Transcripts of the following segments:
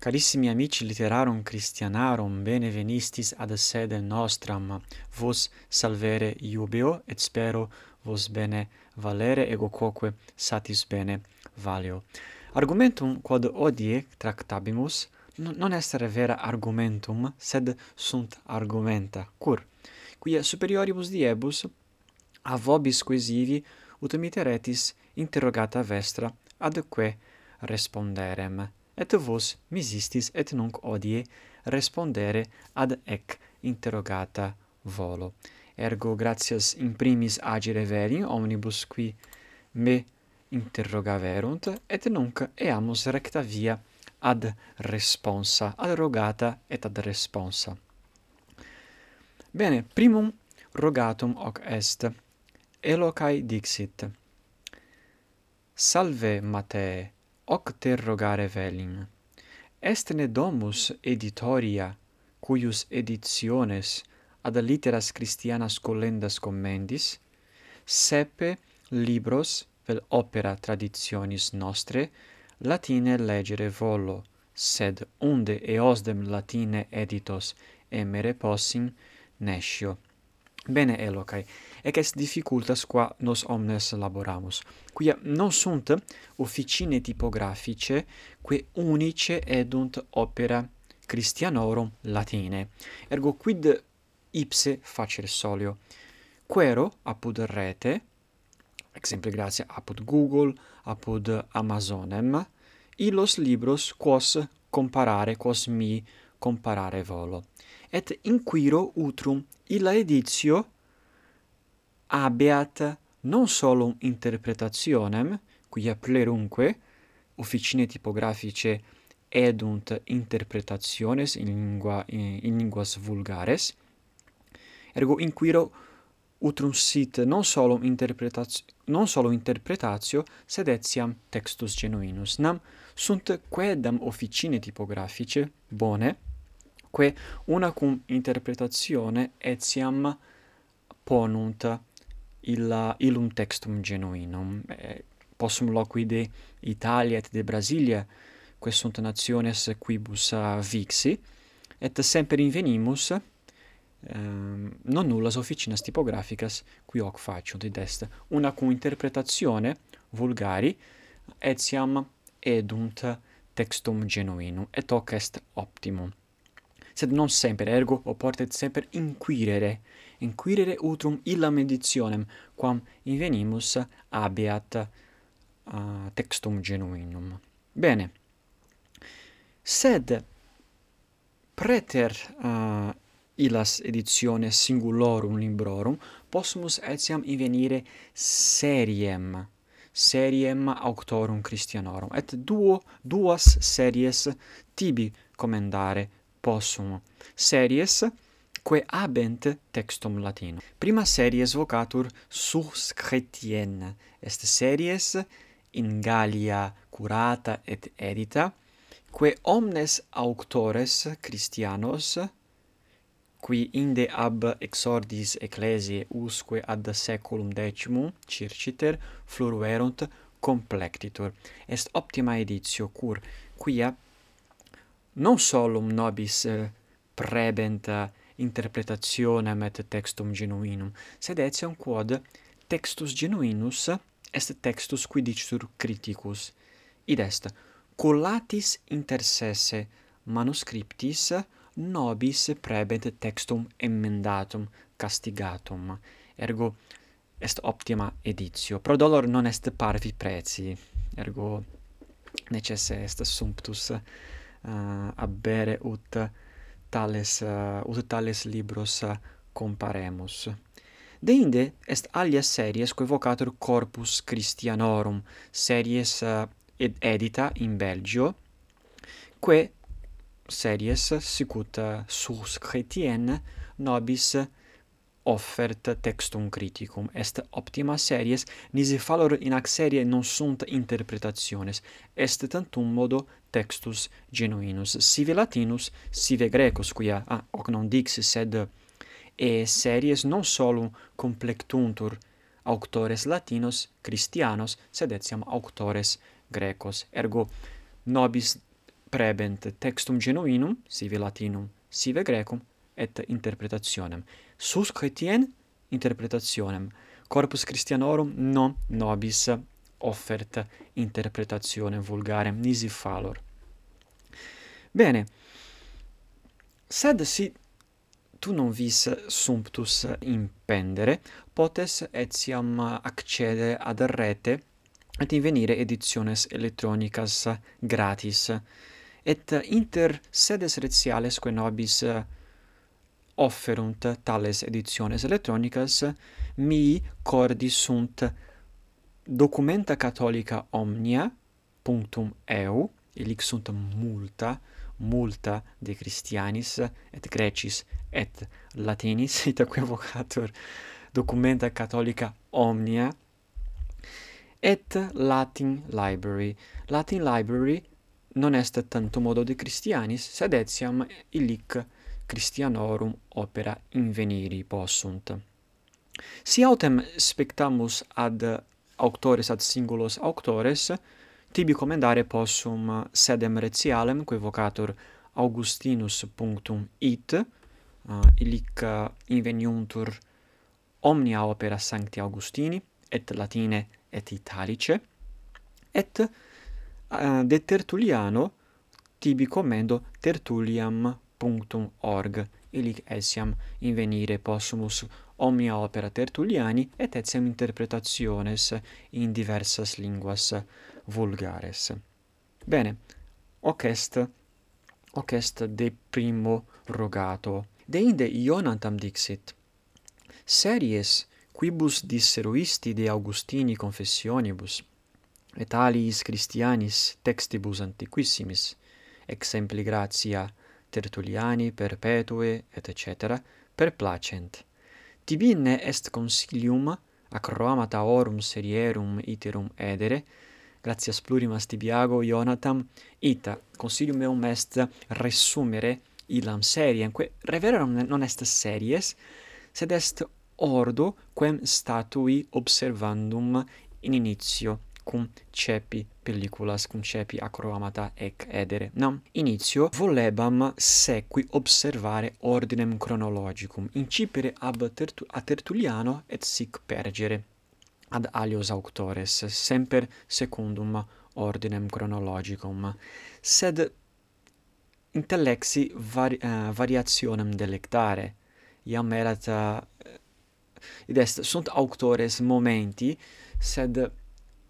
Carissimi amici literarum Christianarum, bene venistis ad sede nostram. Vos salvere iubeo et spero vos bene valere ego quoque satis bene valio. Argumentum quod odie tractabimus non est vera argumentum, sed sunt argumenta. Cur quia superioribus diebus a vobis quesivi ut miteretis interrogata vestra adque responderem et vos misistis et nunc odie respondere ad ec interrogata volo. Ergo gratias in primis agere veri omnibus qui me interrogaverunt, et nunc eamus recta via ad responsa, ad rogata et ad responsa. Bene, primum rogatum hoc est, elocae dixit, Salve, Matee, octerrogare velin. Estne domus editoria, cuius editiones ad litteras Christianas collendas commendis, sepe libros vel opera traditionis nostre latine legere volo, sed unde eosdem latine editos emere possim nescio. Bene elocae, ec est difficultas qua nos omnes laboramus, quia non sunt officine typographice, quae unice edunt opera Christianorum Latine, ergo quid ipse facere solio, quero apud rete, exemple gratia apud Google, apud Amazonem, illos libros quos comparare, quos mi comparare volo. Et inquiro utrum illa editio abeat non solum interpretationem, quia plerunque officine tipografice edunt interpretationes in lingua in, in linguas vulgares ergo inquiro utrum sit non solum interpretatio non solo interpretatio sed etiam textus genuinus nam sunt quaedam officine tipografice bone quae una cum interpretatione etiam ponunt illa illum textum genuinum. Eh, possum loqui de Italia et de Brasilia quae sunt nationes quibus vixi et semper invenimus ehm, non nullas officinas typographicas qui hoc faciunt id est una cum interpretatione vulgari etiam edunt textum genuinum et hoc est optimum sed non semper ergo oportet semper inquirere inquirere utrum illa editionem quam invenimus abiat uh, ah, textum genuinum. Bene. Sed preter uh, illas editiones singulorum librorum possumus etiam invenire seriem seriem auctorum Christianorum et duo duas series tibi commendare possum series quae habent textum latinum. Prima series vocatur sus Chretien, est series in Gallia curata et edita, quae omnes auctores Christianos qui inde ab exordis ecclesiae usque ad seculum decimum circiter fluruerunt complectitur. Est optima editio cur quia non solum nobis eh, prebent interpretationem et textum genuinum, sed etiam quod textus genuinus est textus qui dicitur criticus. Id est collatis intersesse manuscriptis nobis prebent textum emmendatum castigatum. Ergo est optima editio. Pro dolor non est parvi preci. Ergo necesse est sumptus uh, abere ut tales uh, ut tales libros uh, comparemus. Deinde est alia series quae vocatur corpus christianorum series uh, ed edita in belgio quae series sicut uh, sus chrétienne nobis offert textum criticum. Est optima series, nisi falor in ac serie non sunt interpretationes, est tantum modo textus genuinus, sive latinus, sive grecus, quia ah, hoc non dixi, sed e series non solum complectuntur auctores latinos christianos, sed etiam auctores grecos. Ergo nobis prebent textum genuinum, sive latinum, sive grecum, et interpretationem sus chretien interpretationem, corpus Christianorum non nobis offert interpretationem vulgarem nisi fallor. Bene, sed si tu non vis sumptus impendere, potes etiam accede ad rete et invenire editiones electronicas gratis. Et inter sedes retiales quae nobis offerunt tales editiones electronicas mi cordi sunt documenta catholica omnia punctum eu illic sunt multa multa de Christianis et Grecis et Latinis itaque vocatur documenta catholica omnia et Latin library. Latin library non est tanto modo de Christianis sed etiam illic Christianorum opera inveniri possunt. Si autem spectamus ad auctores ad singulos auctores, tibi commendare possum sedem retialem, quae vocatur augustinus.it, uh, eh, illic inveniuntur omnia opera Sancti Augustini, et Latine et Italice, et uh, de Tertulliano tibi commendo Tertulliam org illic etiam invenire possumus omnia opera Tertulliani et etiam interpretationes in diversas linguas vulgares. Bene, hoc est, hoc est de primo rogato. Deinde Ionantam dixit, series quibus disseruisti de Augustini confessionibus, et aliis Christianis textibus antiquissimis, exempli gratia Tertulliani perpetue, et cetera per placent. Tibinne est consilium acroamata orum serierum iterum edere, gratias plurimas Tibiago Ionatam ita consilium meum est resumere illam seriem quae reverum non est series sed est ordo quem statui observandum in initio cum cepi pelliculas, cum cepi acroamata ec edere. Nam initio volebam sequi observare ordinem chronologicum, incipere ab tertu a Tertulliano et sic pergere ad alios auctores, semper secundum ordinem chronologicum. Sed intellexi vari, uh, variationem delectare, iam erat uh, id est sunt auctores momenti sed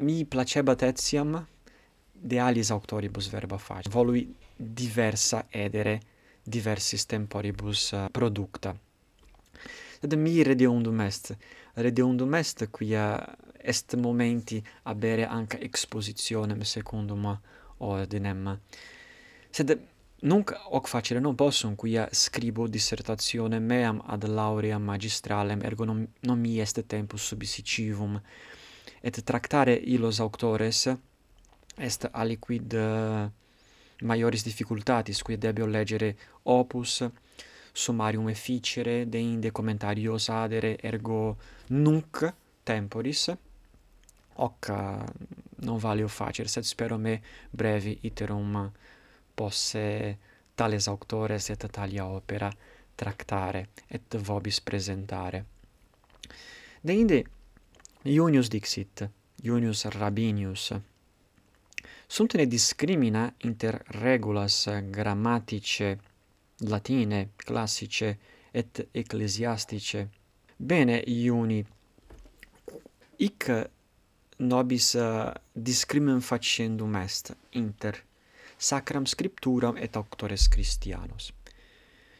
mi placebat etiam de alis auctoribus verba faci, volui diversa edere diversis temporibus uh, producta. Sed mi redeundum est, redeundum est quia est momenti abere anca expositionem secundum ordinem. Sed nunc hoc facere non possum quia scribo dissertationem meam ad lauream magistralem ergo non, non mi est tempus subsicivum et tractare illos auctores est aliquid eh, maioris difficultatis qui debeo legere opus summarium efficere de inde commentarios adere ergo nunc temporis hoc eh, non valeo facer sed spero me brevi iterum posse tales auctores et talia opera tractare et vobis presentare. De inde Iunius dixit, Iunius Rabinius, sumtene discrimina inter regulas grammatice latine, classice et ecclesiastice. Bene, Iuni, ic nobis eh, discrimen facendum est inter sacram scripturam et auctores Christianos.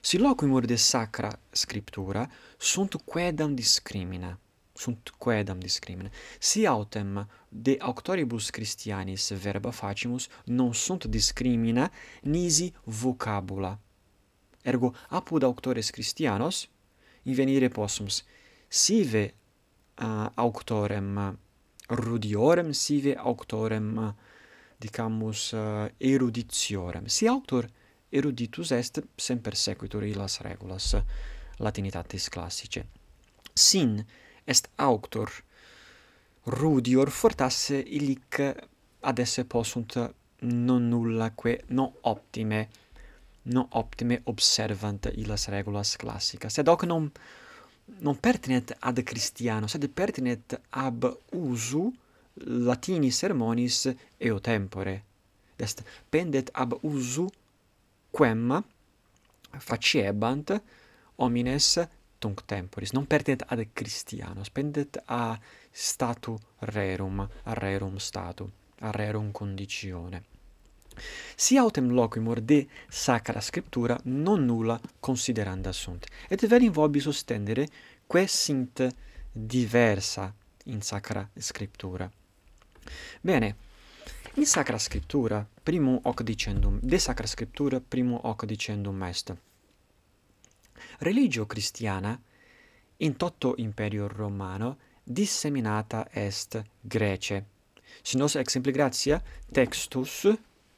Si loquimur de sacra scriptura sunt quedam discrimina, sunt quedam discrimine. Si autem de auctoribus Christianis verba facimus non sunt discrimina nisi vocabula. Ergo apud auctores Christianos invenire possums sive uh, auctorem rudiorem sive auctorem dicamus uh, eruditiorem. Si auctor eruditus est semper sequitur illas regulas latinitatis classice. Sin est auctor. Rudior fortasse illic ad esse possunt non nullaque non optime non optime observant illas regulas classicas sed hoc non non pertinet ad Christiano sed pertinet ab usu latini sermonis eo tempore est pendet ab usu quem faciebant homines tunc temporis, non perdet ad Christianos, pendet a statu rerum, a rerum statu, a rerum conditione. Si autem loquimur de sacra scriptura non nulla consideranda sunt, et velim vobis ostendere quae sint diversa in sacra scriptura. Bene, in sacra scriptura primum hoc dicendum, de sacra scriptura primum hoc dicendum est religio christiana in totto imperio romano disseminata est Grece. Sinos exempli gratia textus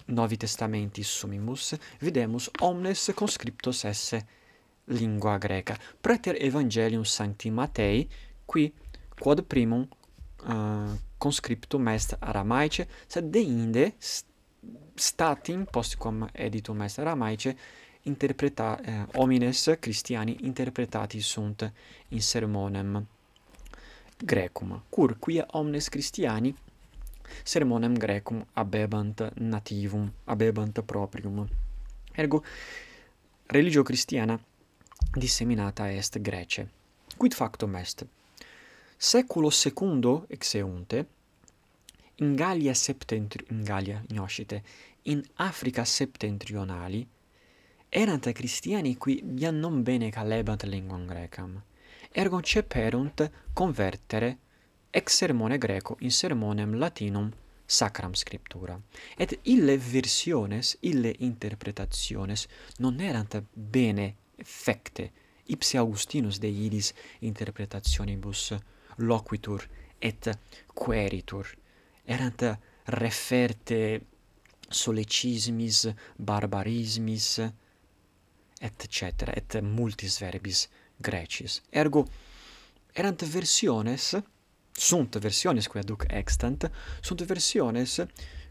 Novi Testamentis sumimus videmus omnes conscriptos esse lingua greca. Preter Evangelium Sancti matei qui quod primum uh, conscriptum est aramaice sed deinde statim postquam editum est aramaice interpreta eh, homines Christiani interpretati sunt in sermonem Grecum, cur quia omnes Christiani sermonem Grecum abebant nativum, abebant proprium. Ergo religio Christiana disseminata est Grece. Quid factum est? Seculo secundo exeunte in Gallia septentri in Gallia in Oscite in Africa septentrionali erant Christiani qui iam non bene calebant linguam grecam, ergo ceperunt convertere ex sermone greco in sermonem latinum sacram scriptura. Et ille versiones, ille interpretationes non erant bene effecte, ipse Augustinus de iris interpretationibus loquitur et queritur. Erant referte solecismis, barbarismis, et cetera, et multis verbis Grecis. Ergo, erant versiones, sunt versiones, quae duc extant, sunt versiones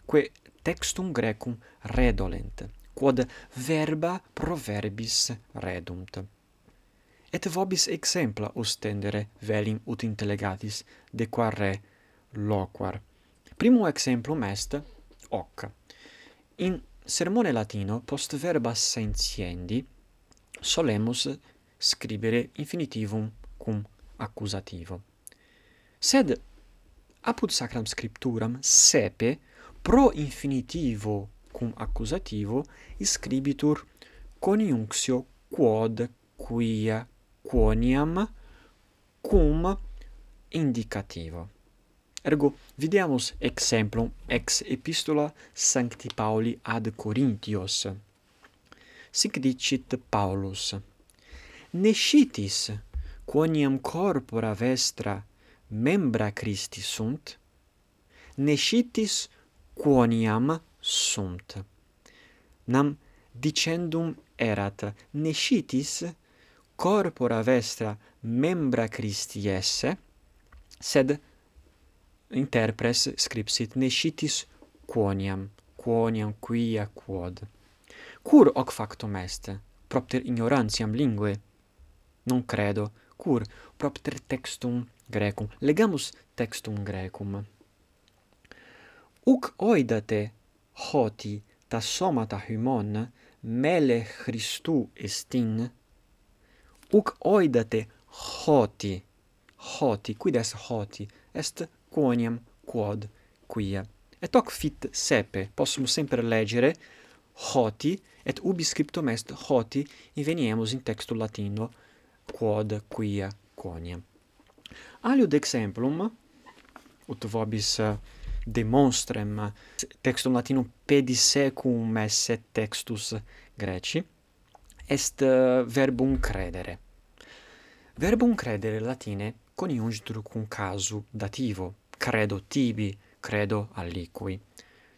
quae textum grecum redolent, quod verba proverbis redumt. Et vobis exempla ostendere velim ut intellegatis de qua re loquar. Primum exemplum est hoc. In sermone latino post verbas sentiendi solemus scribere infinitivum cum accusativo. Sed apud sacram scripturam sepe pro infinitivo cum accusativo scribitur coniunctio quod quia quoniam cum indicativo. Ergo videamus exemplum ex epistola Sancti Pauli ad Corinthios sic dicit Paulus. Nescitis, quoniam corpora vestra membra Christi sunt, nescitis quoniam sunt. Nam dicendum erat, nescitis corpora vestra membra Christi esse, sed interpres scripsit nescitis quoniam, quoniam quia quod. Cur hoc factum est, propter ignorantiam linguae? Non credo, cur? Propter textum grecum. Legamus textum grecum. Uc oidate hoti ta somata hymon mele Christu estin. Uc oidate hoti. Hoti. Quid est hoti? Est quoniam quod quia. Et hoc fit sepe. Possum sempre leggere hoti et ubi scriptum est hoti inveniemus in textu latino quod quia quoniam. Aliud exemplum ut vobis eh, demonstrem textum latinum pedisecum esse textus greci est eh, verbum credere. Verbum credere latine coniungitur cum casu dativo credo tibi credo aliqui.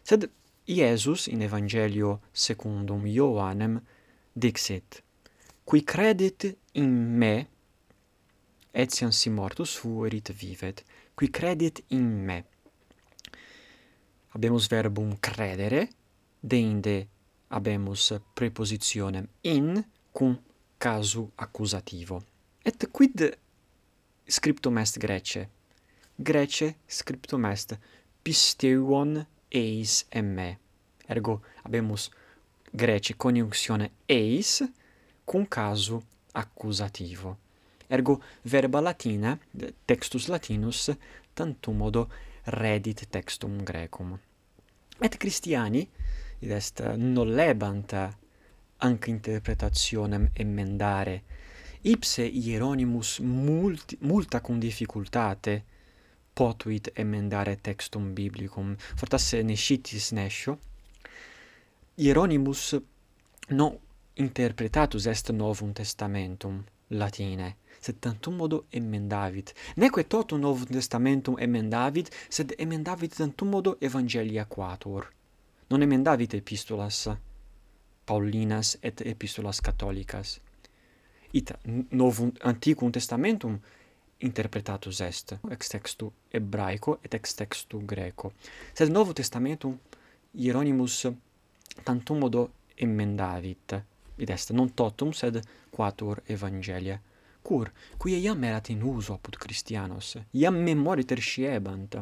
Sed Iesus in Evangelio secundum Ioannem dixit: Qui credit in me, etiam si mortus fuerit vivet, qui credit in me. Habemus verbum credere, deinde habemus prepositionem in cum casu accusativo. Et quid scriptum est Grece? Grece scriptum est pisteuon eis emme. Ergo habemus grece coniunzione eis cum casu accusativo. Ergo verba latina, textus latinus, tantum modo redit textum grecum. Et Christiani, id est nollebant anc interpretationem emendare, ipse Hieronymus multi, multa cum difficultate potuit emendare textum biblicum, fortasse ne scitis nescio, Hieronymus non interpretatus est novum testamentum latine, sed tantum modo emendavit. Neque totum novum testamentum emendavit, sed emendavit tantum modo evangelia quator. Non emendavit epistolas Paulinas et epistolas catholicas. Ita novum antiquum testamentum interpretatus est ex textu hebraico et ex textu greco. Sed Novo Testamentum Hieronymus tantum modo emendavit, id est non totum sed quatuor evangelia. Cur, quia iam erat in uso apud Christianos, iam memoriter sciebant.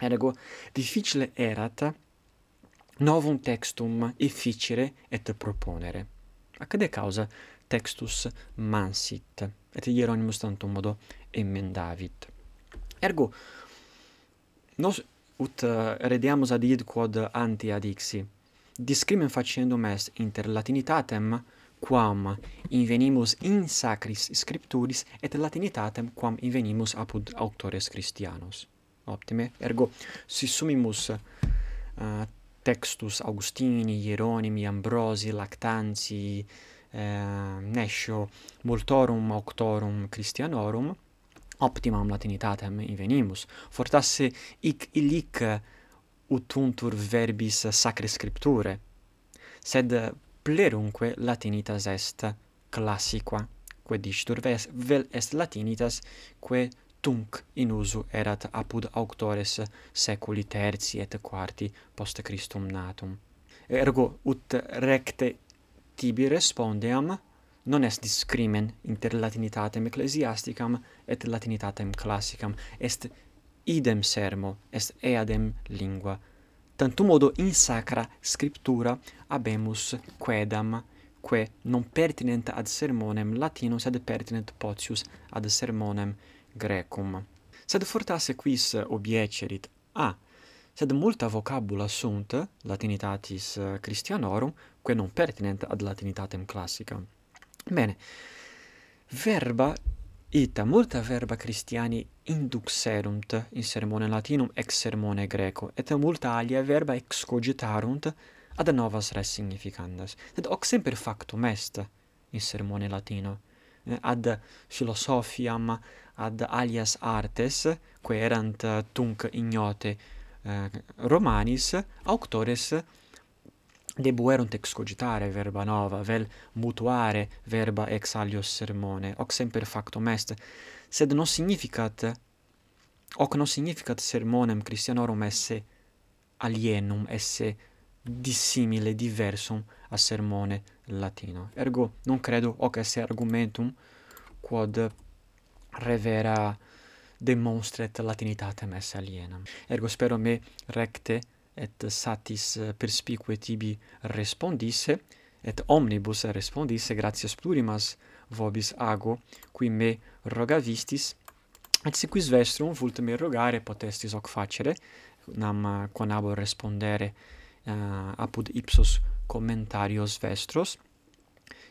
Ergo, difficile erat novum textum efficere et proponere. A causa textus mansit, et Hieronymus tantum modo emendavit. Ergo, nos ut eh, rediamus ad id quod anti adixi, discrimen facendum est inter latinitatem quam invenimus in sacris scripturis et latinitatem quam invenimus apud auctores Christianos. Optime. Ergo, si sumimus uh, textus Augustini, Hieronymi, Ambrosi, Lactanzi, Ehm, nescio multorum auctorum Christianorum optimam latinitatem invenimus fortasse hic illic utuntur verbis sacre scripture sed plerunque latinitas est classica quae dictur ves vel est latinitas quae tunc in usu erat apud auctores seculi tertii et quarti post Christum natum. Ergo ut recte tibi respondeam non est discrimen inter latinitatem ecclesiasticam et latinitatem classicam est idem sermo est eadem lingua. Tantum modo in sacra scriptura habemus quedam quae non pertinent ad sermonem latinum sed pertinent potius ad sermonem grecum. Sed fortasse quis obiecerit. A. Ah, sed multa vocabula sunt latinitatis eh, christianorum quae non pertinent ad latinitatem classica. Bene, verba ita multa verba Christiani induxerunt in sermone latinum ex sermone greco, et multa alia verba excogitarunt ad novas res significandas. Sed hoc semper factum est in sermone latino, eh, ad philosophiam, ad alias artes, quae erant eh, tunc ignote eh, romanis, auctores debuerunt excogitare verba nova, vel mutuare verba ex alios sermone, hoc semper factum est, sed non significat, hoc non significat sermonem Christianorum esse alienum, esse dissimile, diversum a sermone latino. Ergo, non credo hoc esse argumentum quod revera demonstret latinitatem esse alienam. Ergo spero me recte et satis eh, perspicue tibi respondisse et omnibus respondisse gratias plurimas vobis ago qui me rogavistis et si quis vestrum vult me rogare potestis hoc facere nam eh, conabo respondere uh, apud ipsos commentarios vestros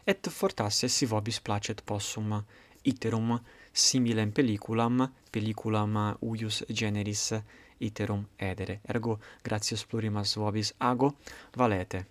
et fortasse si vobis placet possum iterum similem pelliculam pelliculam uius generis iterum edere. Ergo gratias plurimas vobis ago valete.